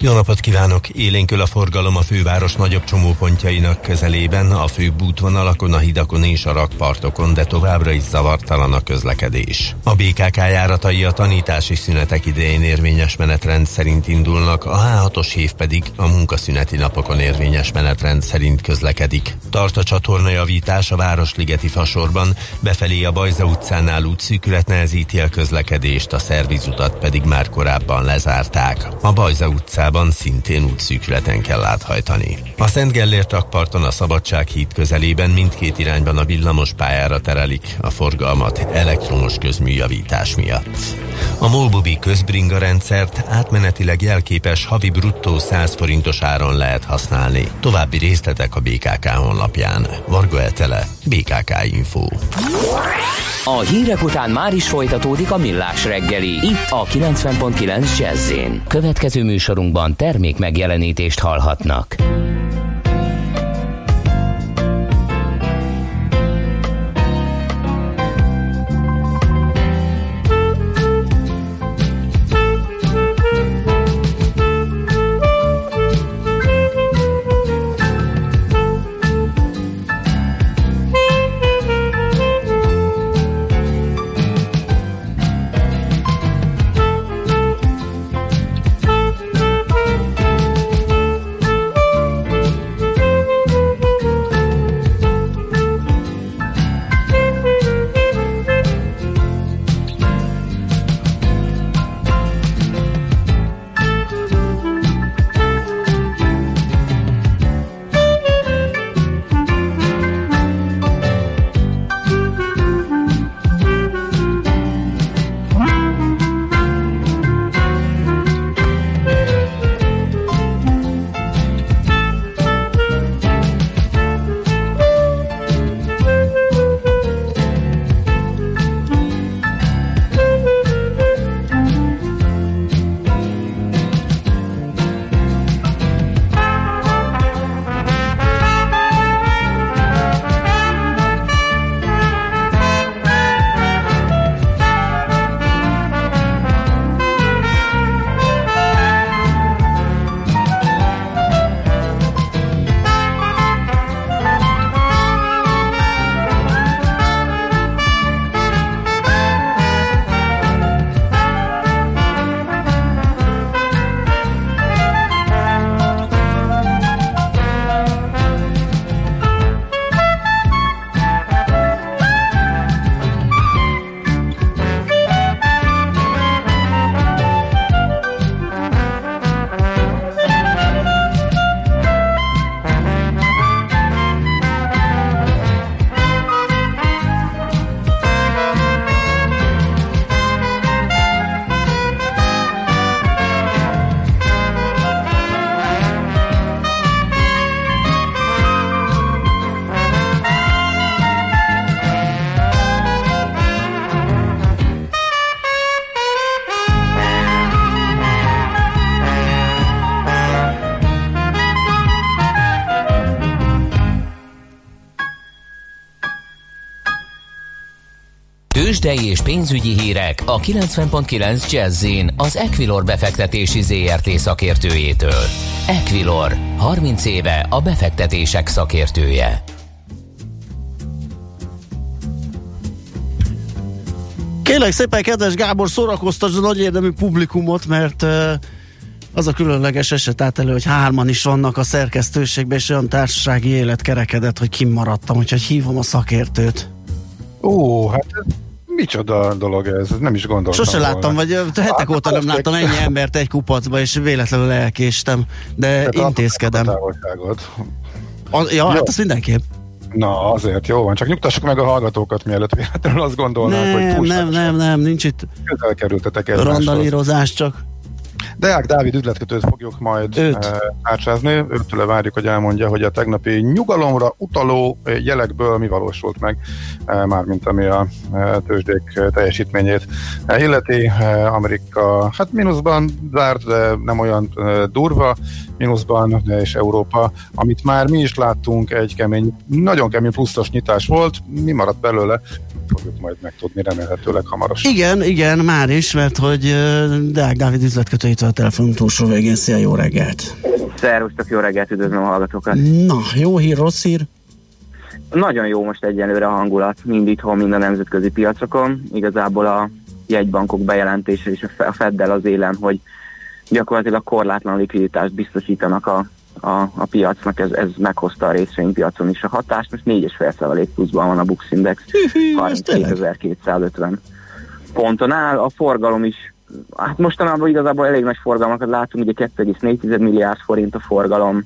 jó napot kívánok! Élénkül a forgalom a főváros nagyobb csomópontjainak közelében, a főbb útvonalakon, a hidakon és a rakpartokon, de továbbra is zavartalan a közlekedés. A BKK járatai a tanítási szünetek idején érvényes menetrend szerint indulnak, a H6-os hív pedig a munkaszüneti napokon érvényes menetrend szerint közlekedik. Tart a csatornajavítás a Városligeti fasorban, befelé a Bajza utcánál útszűkület nehezíti a közlekedést, a szervizutat pedig már korábban lezárták. A Bajza utcán utcában szintén útszűkületen kell áthajtani. A Szent Gellért rakparton a Szabadság híd közelében mindkét irányban a villamos pályára terelik a forgalmat elektromos közműjavítás miatt. A Molbubi közbringa rendszert átmenetileg jelképes havi bruttó 100 forintos áron lehet használni. További részletek a BKK honlapján. Varga Etele, BKK Info. A hírek után már is folytatódik a millás reggeli. Itt a 90.9 jazz Következő műsorunkban termék megjelenítést hallhatnak. Tőzsdei és pénzügyi hírek a 90.9 jazz az Equilor befektetési ZRT szakértőjétől. Equilor, 30 éve a befektetések szakértője. Kérlek szépen, kedves Gábor, szórakoztasd a nagy érdemű publikumot, mert uh, az a különleges eset át elő, hogy hárman is vannak a szerkesztőségben, és olyan társasági élet kerekedett, hogy kimaradtam, úgyhogy hívom a szakértőt. Ó, hát micsoda dolog ez, nem is gondoltam Sose volna. láttam, vagy hetek hát, óta nem láttam ennyi embert egy kupacba, és véletlenül elkéstem, de Tehát intézkedem. A, ja, Jó. hát az mindenképp. Na, azért jó van, csak nyugtassuk meg a hallgatókat, mielőtt véletlenül azt gondolnák, nem, hogy túl Nem, nem, nem, nincs itt közel kerültetek Randalírozás csak. Deák Dávid üzletkötőt fogjuk majd Őt. átsázni. Őtől várjuk, hogy elmondja, hogy a tegnapi nyugalomra utaló jelekből mi valósult meg, mármint ami a tőzsdék teljesítményét illeti. Amerika hát mínuszban zárt, de nem olyan durva mínuszban, és Európa, amit már mi is láttunk, egy kemény, nagyon kemény pluszos nyitás volt. Mi maradt belőle? fogjuk majd megtudni remélhetőleg hamarosan. Igen, igen, már is, mert hogy Deák Dávid üzletkötőitől a telefon túlsó végén. Szia, jó reggelt! Szervusztok, jó reggelt, üdvözlöm a hallgatókat! Na, jó hír, rossz hír? Nagyon jó most egyenlőre a hangulat, mind itthon, mind a nemzetközi piacokon. Igazából a jegybankok bejelentése és a Feddel az élen, hogy gyakorlatilag korlátlan likviditást biztosítanak a a, a piacnak, ez, ez meghozta a részvénypiacon is a hatást, most 4,5% pluszban van a Bux Index, 3250 ponton áll, a forgalom is, hát mostanában igazából elég nagy forgalmakat látunk, ugye 2,4 milliárd forint a forgalom,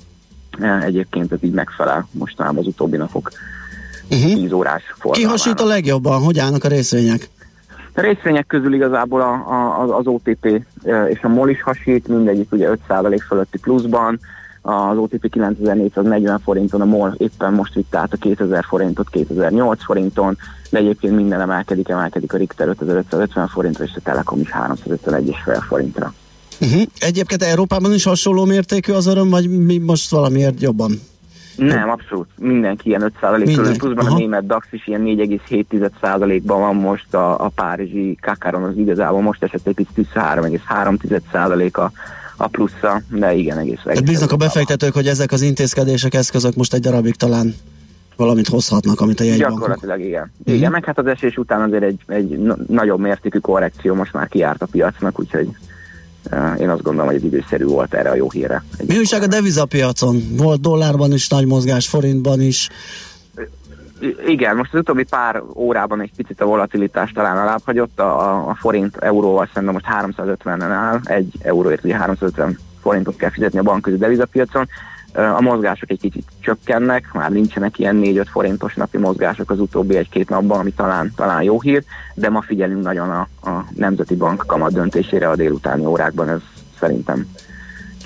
e, egyébként ez így megfelel mostanában az utóbbi napok uh-huh. Mhm. 10 órás forgalmának. Ki hasít a legjobban? Hogy állnak a részvények? A részvények közül igazából a, a, az OTP e, és a MOL is hasít, mindegyik ugye 5% fölötti pluszban, az OTP 9440 forinton, a MOL éppen most vitt át a 2000 forintot 2008 forinton, de egyébként minden emelkedik, emelkedik a Richter 5550 forintra, és a Telekom is 351,5 forintra. Uh-huh. Egyébként Európában is hasonló mértékű az öröm, vagy mi most valamiért jobban? Nem, abszolút. Mindenki ilyen 5% körül, pluszban Aha. a német DAX is ilyen 4,7%-ban van most, a, a párizsi Kakaron az igazából most esett egy picit 3,3%-a a plusza, de igen, egész. egész hát bíznak a befektetők, hogy ezek az intézkedések, eszközök most egy darabig talán valamit hozhatnak, amit a jegybankok. Gyakorlatilag igen. Uh-huh. Igen, meg hát az esés után azért egy, egy nagyobb mértékű korrekció most már kiárt a piacnak, úgyhogy uh, én azt gondolom, hogy ez időszerű volt erre a jó hírre. Mi újság a devizapiacon? Volt dollárban is nagy mozgás, forintban is. Igen, most az utóbbi pár órában egy picit a volatilitás talán alábbhagyott, a, a forint euróval szemben most 350-en áll, egy euróért ugye 350 forintot kell fizetni a bankközi devizapiacon, a mozgások egy kicsit csökkennek, már nincsenek ilyen 4-5 forintos napi mozgások az utóbbi egy-két napban, ami talán, talán jó hír, de ma figyelünk nagyon a, a Nemzeti Bank kamat döntésére a délutáni órákban, ez szerintem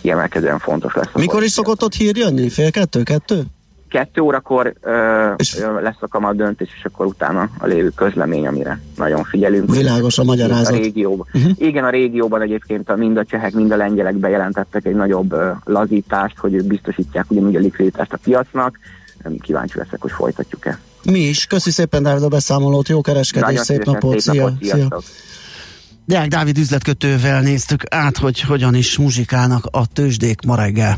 kiemelkedően fontos lesz. Mikor is szokott ott hír jönni? Fél kettő, kettő? Kettő órakor ö, és lesz a kamat döntés, és akkor utána a lévő közlemény, amire nagyon figyelünk. Világos a magyarázat. A régióban. Uh-huh. Igen, a régióban egyébként a, mind a csehek, mind a lengyelek bejelentettek egy nagyobb ö, lazítást, hogy ők biztosítják ugyanúgy a likviditást a piacnak. Kíváncsi leszek, hogy folytatjuk-e. Mi is. Köszi szépen, Dávid, a beszámolót. Jó kereskedés, nagyon szép napot. Szép napot. Szia. Szia. Deák Dávid üzletkötővel néztük át, hogy hogyan is muzsikálnak a tőzsdék ma reggel.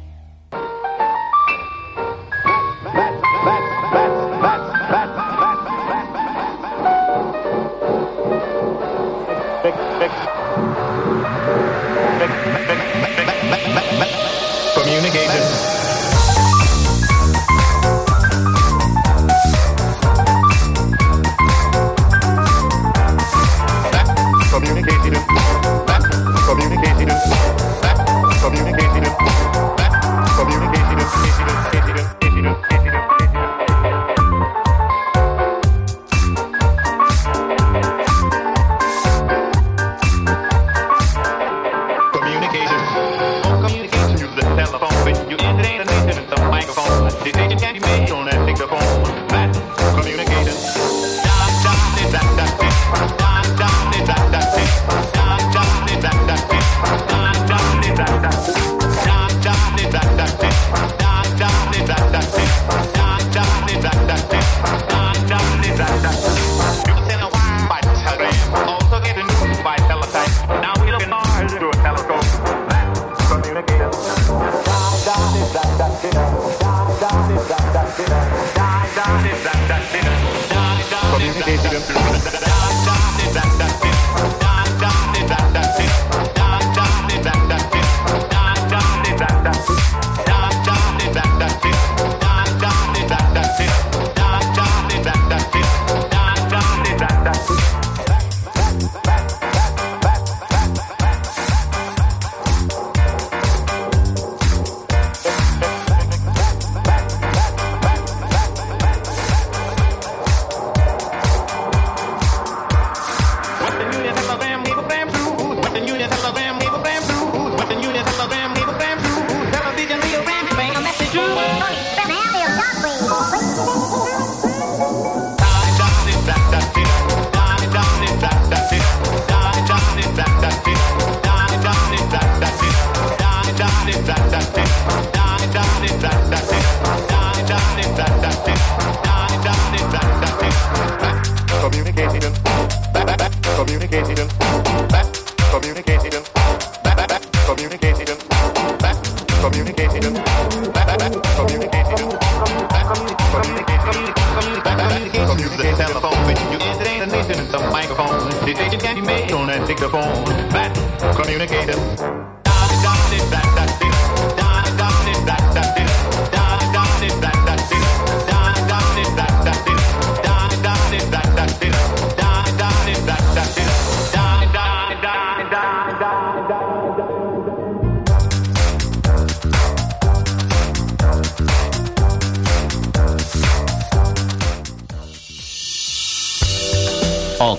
communicator.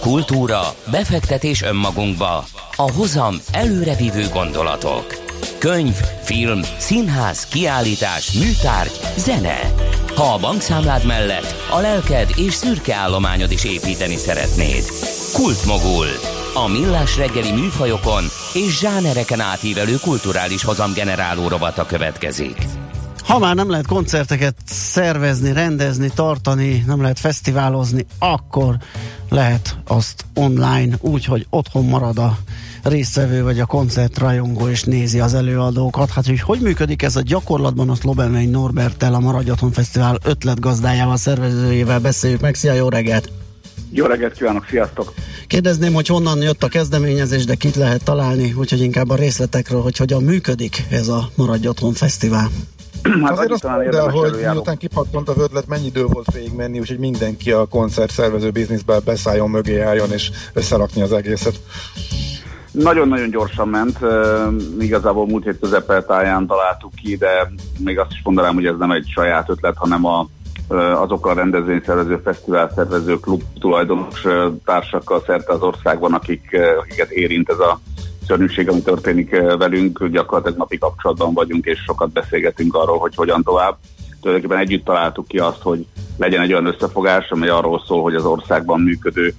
Kultúra, befektetés önmagunkba, a hozam előrevívő gondolatok. Könyv, film, színház, kiállítás, műtárgy, zene. Ha a bankszámlád mellett a lelked és szürke állományod is építeni szeretnéd. Kultmogul. A millás reggeli műfajokon és zsánereken átívelő kulturális hozamgeneráló rovata következik. Ha már nem lehet koncerteket szervezni, rendezni, tartani, nem lehet fesztiválozni, akkor lehet azt online, úgy, hogy otthon marad a résztvevő vagy a koncertrajongó és nézi az előadókat. Hát, hogy hogy működik ez a gyakorlatban, azt Lobenvein Norbertel, a Maradj Otthon Fesztivál ötletgazdájával, szervezőjével beszéljük meg. Szia, jó reggelt! Jó reggelt kívánok, sziasztok! Kérdezném, hogy honnan jött a kezdeményezés, de kit lehet találni, úgyhogy inkább a részletekről, hogy hogyan működik ez a Maradj Otthon Fesztivál. Hát Azért azt mondd el, hogy miután kipattant a vödlet, mennyi idő volt végig menni, úgyhogy mindenki a koncert szervező bizniszben beszálljon mögé álljon és összerakni az egészet. Nagyon-nagyon gyorsan ment, igazából múlt hét közepetáján találtuk ki, de még azt is mondanám, hogy ez nem egy saját ötlet, hanem a, azok a rendezvényszervező, fesztivál szervező, klub tulajdonos társakkal szerte az országban, akik, akiket érint ez a szörnyűség, ami történik velünk, gyakorlatilag napi kapcsolatban vagyunk, és sokat beszélgetünk arról, hogy hogyan tovább. Tulajdonképpen együtt találtuk ki azt, hogy legyen egy olyan összefogás, amely arról szól, hogy az országban működő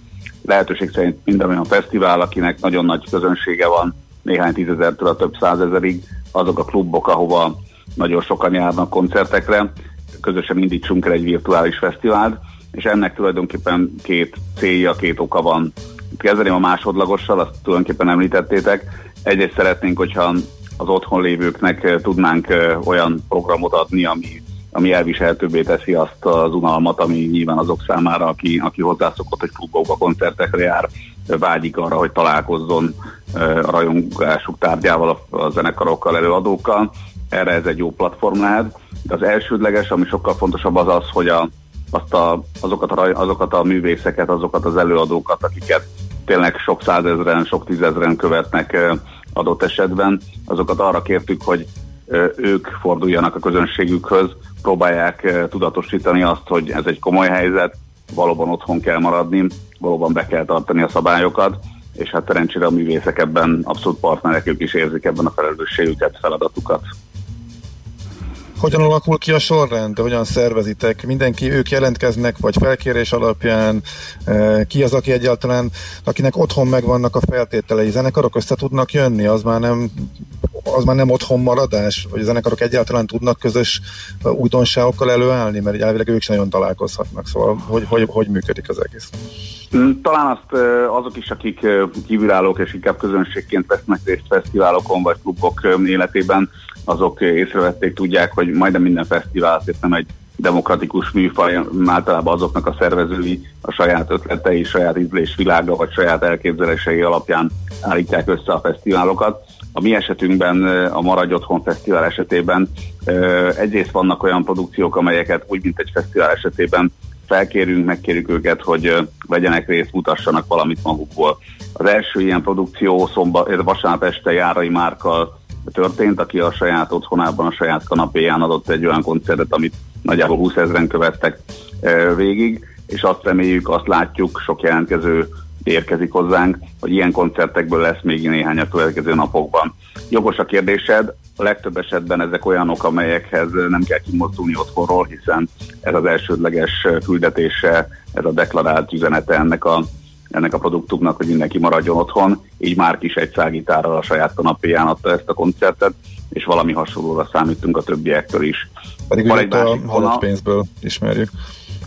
lehetőség szerint minden olyan fesztivál, akinek nagyon nagy közönsége van, néhány tízezertől a több százezerig, azok a klubok, ahova nagyon sokan járnak koncertekre, közösen indítsunk el egy virtuális fesztivált, és ennek tulajdonképpen két célja, két oka van. Kezdeném a másodlagossal, azt tulajdonképpen említettétek. Egyrészt szeretnénk, hogyha az otthon lévőknek tudnánk olyan programot adni, ami ami elviselhetőbbé teszi azt az unalmat, ami nyilván azok számára, aki, aki hozzászokott, hogy klubokba, koncertekre jár, vágyik arra, hogy találkozzon a rajongásuk tárgyával, a zenekarokkal, előadókkal. Erre ez egy jó platform lehet. De az elsődleges, ami sokkal fontosabb az az, hogy a, azt a, azokat, a, azokat a művészeket, azokat az előadókat, akiket tényleg sok százezren, sok tízezren követnek adott esetben, azokat arra kértük, hogy ők forduljanak a közönségükhöz, próbálják tudatosítani azt, hogy ez egy komoly helyzet, valóban otthon kell maradni, valóban be kell tartani a szabályokat, és hát szerencsére a művészek ebben abszolút partnerek, ők is érzik ebben a felelősségüket, feladatukat. Hogyan alakul ki a sorrend? Hogyan szervezitek? Mindenki, ők jelentkeznek, vagy felkérés alapján? Eh, ki az, aki egyáltalán, akinek otthon megvannak a feltételei? Zenekarok össze tudnak jönni? Az már nem az már nem otthon maradás, vagy a zenekarok egyáltalán tudnak közös újdonságokkal előállni, mert elvileg ők sem nagyon találkozhatnak, szóval hogy, hogy, hogy működik az egész? Mm, talán azt azok is, akik kívülállók és inkább közönségként vesznek részt fesztiválokon vagy klubok életében, azok észrevették, tudják, hogy majdnem minden fesztivál azért nem egy demokratikus műfaj, általában azoknak a szervezői a saját ötletei, saját ízlésvilága vagy saját elképzelései alapján állítják össze a fesztiválokat. A mi esetünkben, a Maradj Otthon Fesztivál esetében egyrészt vannak olyan produkciók, amelyeket úgy, mint egy fesztivál esetében felkérünk, megkérjük őket, hogy vegyenek részt, mutassanak valamit magukból. Az első ilyen produkció szomba, vasárnap este Járai Márkkal történt, aki a saját otthonában, a saját kanapéján adott egy olyan koncertet, amit nagyjából 20 ezeren követtek végig, és azt reméljük, azt látjuk, sok jelentkező érkezik hozzánk, hogy ilyen koncertekből lesz még néhány a következő napokban. Jogos a kérdésed, a legtöbb esetben ezek olyanok, amelyekhez nem kell kimozdulni otthonról, hiszen ez az elsődleges küldetése, ez a deklarált üzenete ennek a, ennek a produktuknak, hogy mindenki maradjon otthon. Így már is egy szágítárral a saját kanapéján adta ezt a koncertet, és valami hasonlóra számítunk a többiektől is. Pedig Van egy a halott pénzből ismerjük.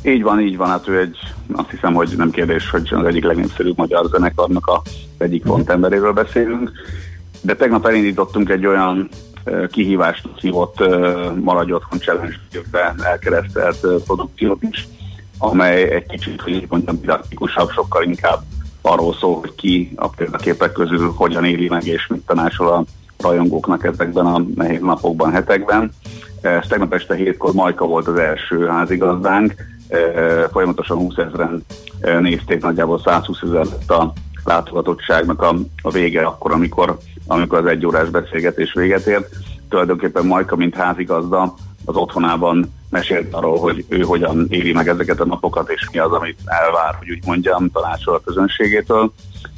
Így van, így van, hát ő egy, azt hiszem, hogy nem kérdés, hogy az egyik legnépszerűbb magyar zenekarnak a egyik frontemberéről beszélünk, de tegnap elindítottunk egy olyan kihívást hívott Maradj Otthon Challenge-be elkeresztelt produkciót is, amely egy kicsit, hogy így mondjam, didaktikusabb, sokkal inkább arról szól, hogy ki a példaképek közül hogyan éli meg és mit tanácsol a rajongóknak ezekben a nehéz napokban, hetekben. Ez tegnap este hétkor Majka volt az első házigazdánk, folyamatosan 20 ezeren nézték, nagyjából 120 ezer a látogatottságnak a, a vége akkor, amikor, amikor az egyórás beszélgetés véget ért. Tulajdonképpen Majka, mint házigazda, az otthonában mesélt arról, hogy ő hogyan éli meg ezeket a napokat, és mi az, amit elvár, hogy úgy mondjam, tanácsol a közönségétől.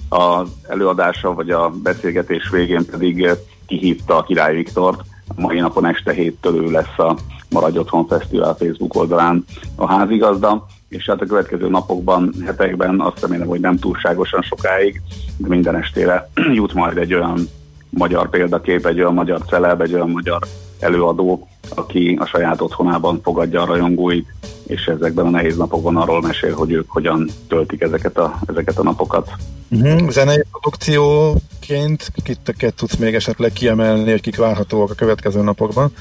Az előadása vagy a beszélgetés végén pedig kihívta a Király Viktort, mai napon este héttől ő lesz a Maradj Otthon Fesztivál Facebook oldalán a házigazda, és hát a következő napokban, hetekben azt remélem, hogy nem túlságosan sokáig, de minden estére [clears throat] jut majd egy olyan magyar példakép, egy olyan magyar celeb, egy olyan magyar előadó, aki a saját otthonában fogadja a rajongóit, és ezekben a nehéz napokban arról mesél, hogy ők hogyan töltik ezeket a, ezeket a napokat. Uh-huh. Zenei produkcióként kiteket tudsz még esetleg kiemelni, hogy kik várhatóak a következő napokban?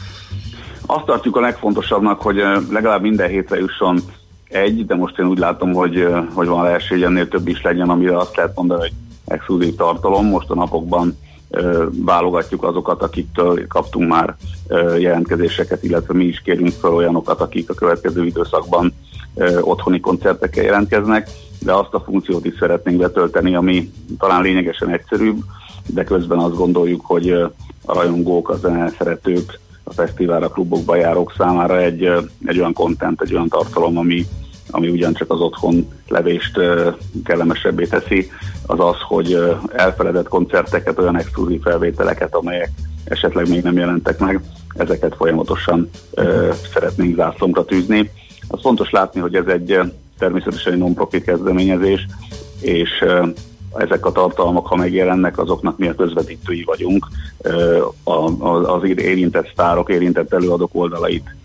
Azt tartjuk a legfontosabbnak, hogy legalább minden hétre jusson egy, de most én úgy látom, hogy, hogy van lehetőség, ennél több is legyen, amire azt lehet mondani, hogy exkluzív tartalom. Most a napokban válogatjuk azokat, akiktől kaptunk már jelentkezéseket, illetve mi is kérünk fel olyanokat, akik a következő időszakban otthoni koncertekkel jelentkeznek, de azt a funkciót is szeretnénk betölteni, ami talán lényegesen egyszerűbb, de közben azt gondoljuk, hogy a rajongók, a zene szeretők, a fesztiválra, klubokba járók számára egy, egy olyan kontent, egy olyan tartalom, ami, ami ugyancsak az otthon levést kellemesebbé teszi, az az, hogy elfeledett koncerteket, olyan exkluzív felvételeket, amelyek esetleg még nem jelentek meg, ezeket folyamatosan uh, szeretnénk zászlónkra tűzni. Az fontos látni, hogy ez egy természetesen egy non-profit kezdeményezés, és ezek a tartalmak, ha megjelennek, azoknak mi a közvetítői vagyunk. Az érintett sztárok, érintett előadók oldalait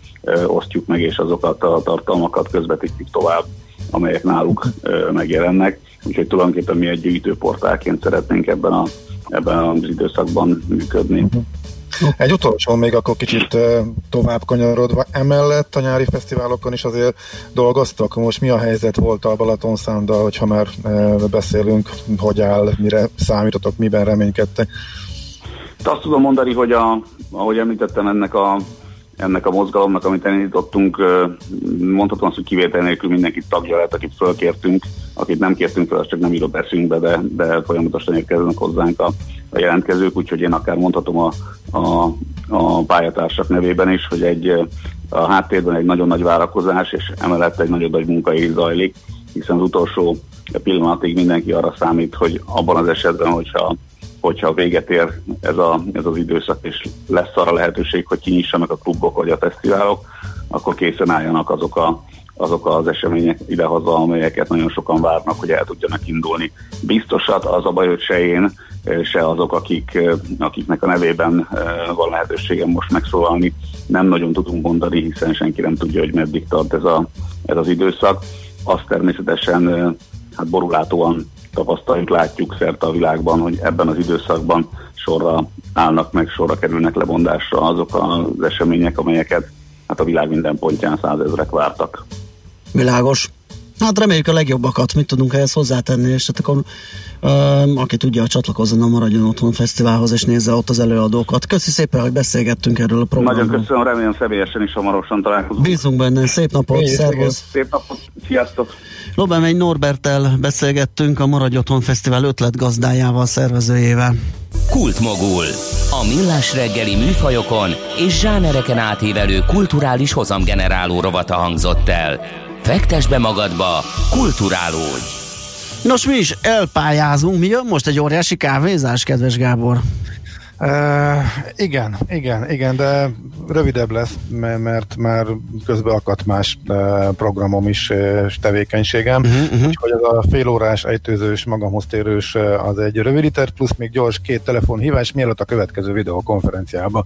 osztjuk meg, és azokat a tartalmakat közvetítjük tovább, amelyek náluk megjelennek. Úgyhogy tulajdonképpen mi egy gyűjtőportálként szeretnénk ebben, a, ebben az időszakban működni. Uh-huh. Egy utolsó még akkor kicsit tovább kanyarodva. Emellett a nyári fesztiválokon is azért dolgoztak. Most mi a helyzet volt a Balaton Szándal, hogyha már beszélünk, hogy áll, mire számítotok, miben reménykedtek? Azt tudom mondani, hogy a, ahogy említettem, ennek a ennek a mozgalomnak, amit elindítottunk, mondhatom azt, hogy kivétel nélkül mindenki tagja lett, akit fölkértünk, akit nem kértünk fel, az csak nem írott eszünkbe, de, de folyamatosan érkeznek hozzánk a, a jelentkezők, úgyhogy én akár mondhatom a, a, a pályatársak nevében is, hogy egy a háttérben egy nagyon nagy várakozás, és emellett egy nagyon nagy munkai zajlik, hiszen az utolsó pillanatig mindenki arra számít, hogy abban az esetben, hogyha hogyha véget ér ez, a, ez az időszak, és lesz arra lehetőség, hogy kinyissanak a klubok vagy a fesztiválok, akkor készen álljanak azok, a, azok az események idehaza, amelyeket nagyon sokan várnak, hogy el tudjanak indulni. Biztosat az a baj, hogy se én, se azok, akik, akiknek a nevében van lehetőségem most megszólalni, nem nagyon tudunk mondani, hiszen senki nem tudja, hogy meddig tart ez, a, ez az időszak. Azt természetesen hát borulátóan tapasztaljuk, látjuk szerte a világban, hogy ebben az időszakban sorra állnak meg, sorra kerülnek lebondásra azok az események, amelyeket hát a világ minden pontján százezrek vártak. Világos. Hát reméljük a legjobbakat, mit tudunk ehhez hozzátenni, és hát akkor uh, aki tudja, csatlakozzon a Maradjon Otthon Fesztiválhoz, és nézze ott az előadókat. Köszi szépen, hogy beszélgettünk erről a programról. Nagyon köszönöm, remélem személyesen is hamarosan találkozunk. Bízunk benne, szép napot, szervusz! Szép napot, sziasztok! Lobemegy Norbertel beszélgettünk a Maradj Otthon Fesztivál ötletgazdájával, szervezőjével. Kultmogul. A millás reggeli műfajokon és zsánereken átívelő kulturális hozamgeneráló rovata hangzott el. Fektes be magadba, kulturálódj! Nos, mi is elpályázunk. Mi jön most egy óriási kávézás, kedves Gábor? Uh, igen, igen, igen, de rövidebb lesz, mert már közben akadt más programom is és tevékenységem, uh-huh, uh-huh. úgyhogy az a félórás, ejtőzős, magamhoz térős az egy rövidített, plusz még gyors két telefonhívás, mielőtt a következő videokonferenciába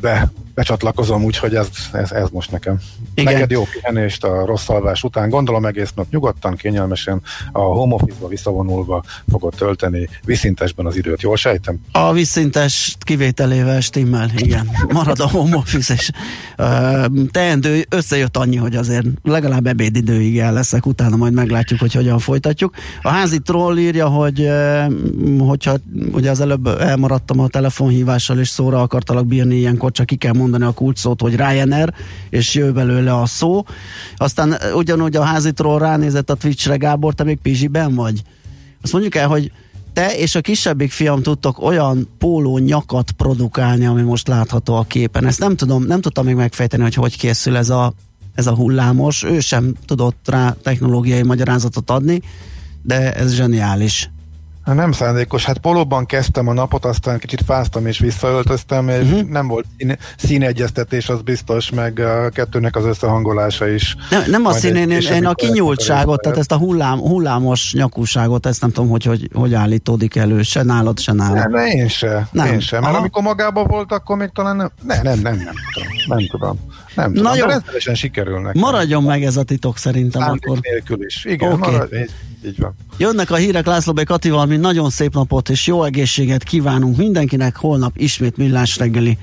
be becsatlakozom, úgyhogy ez, ez, ez most nekem. Igen. Neked jó pihenést a rossz alvás után, gondolom egész nap nyugodtan, kényelmesen a home office-ba visszavonulva fogod tölteni viszintesben az időt, jól sejtem? A viszintes kivételével stimmel, igen. Marad a home office, és uh, teendő összejött annyi, hogy azért legalább ebédidőig el leszek, utána majd meglátjuk, hogy hogyan folytatjuk. A házi troll írja, hogy uh, hogyha ugye az előbb elmaradtam a telefonhívással, és szóra akartalak bírni ilyenkor, csak ki kell mondani a kulcsszót, hogy Ryanair, és jön belőle a szó. Aztán ugyanúgy a házitról ránézett a Twitchre, Gábor, te még Pizsiben vagy? Azt mondjuk el, hogy te és a kisebbik fiam tudtok olyan póló nyakat produkálni, ami most látható a képen. Ezt nem tudom, nem tudtam még megfejteni, hogy hogy készül ez a, ez a hullámos. Ő sem tudott rá technológiai magyarázatot adni, de ez zseniális. Nem szándékos, hát polóban kezdtem a napot, aztán kicsit fáztam és visszaöltöztem, és uh-huh. nem volt szín, színegyeztetés, az biztos, meg a kettőnek az összehangolása is. Nem, nem a színén, én, én a kinyúltságot, tehát ezt a hullám, hullámos nyakúságot, ezt nem tudom, hogy hogy, hogy állítódik elő, se nálad, se nálad. Nem, én se, nem. én sem, mert Aha. amikor magában volt, akkor még talán nem, nem, nem, nem, nem tudom, nem tudom. Nem tudom, Na de rendszeresen sikerülnek. Maradjon meg ez a titok szerintem Szándék akkor. nélkül is. Igen, okay. marad, így, így van. Jönnek a hírek László B. Katival, mi nagyon szép napot és jó egészséget kívánunk mindenkinek. Holnap ismét millás reggeli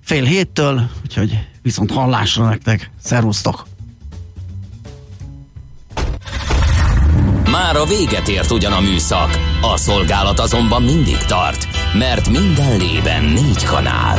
fél héttől, úgyhogy viszont hallásra nektek. Szervusztok! Már a véget ért ugyan a műszak, a szolgálat azonban mindig tart, mert minden lében négy kanál.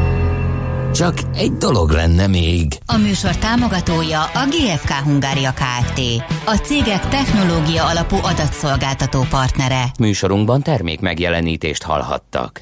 Csak egy dolog lenne még. A műsor támogatója a GFK Hungária Kft. A cégek technológia alapú adatszolgáltató partnere. Műsorunkban termék megjelenítést hallhattak.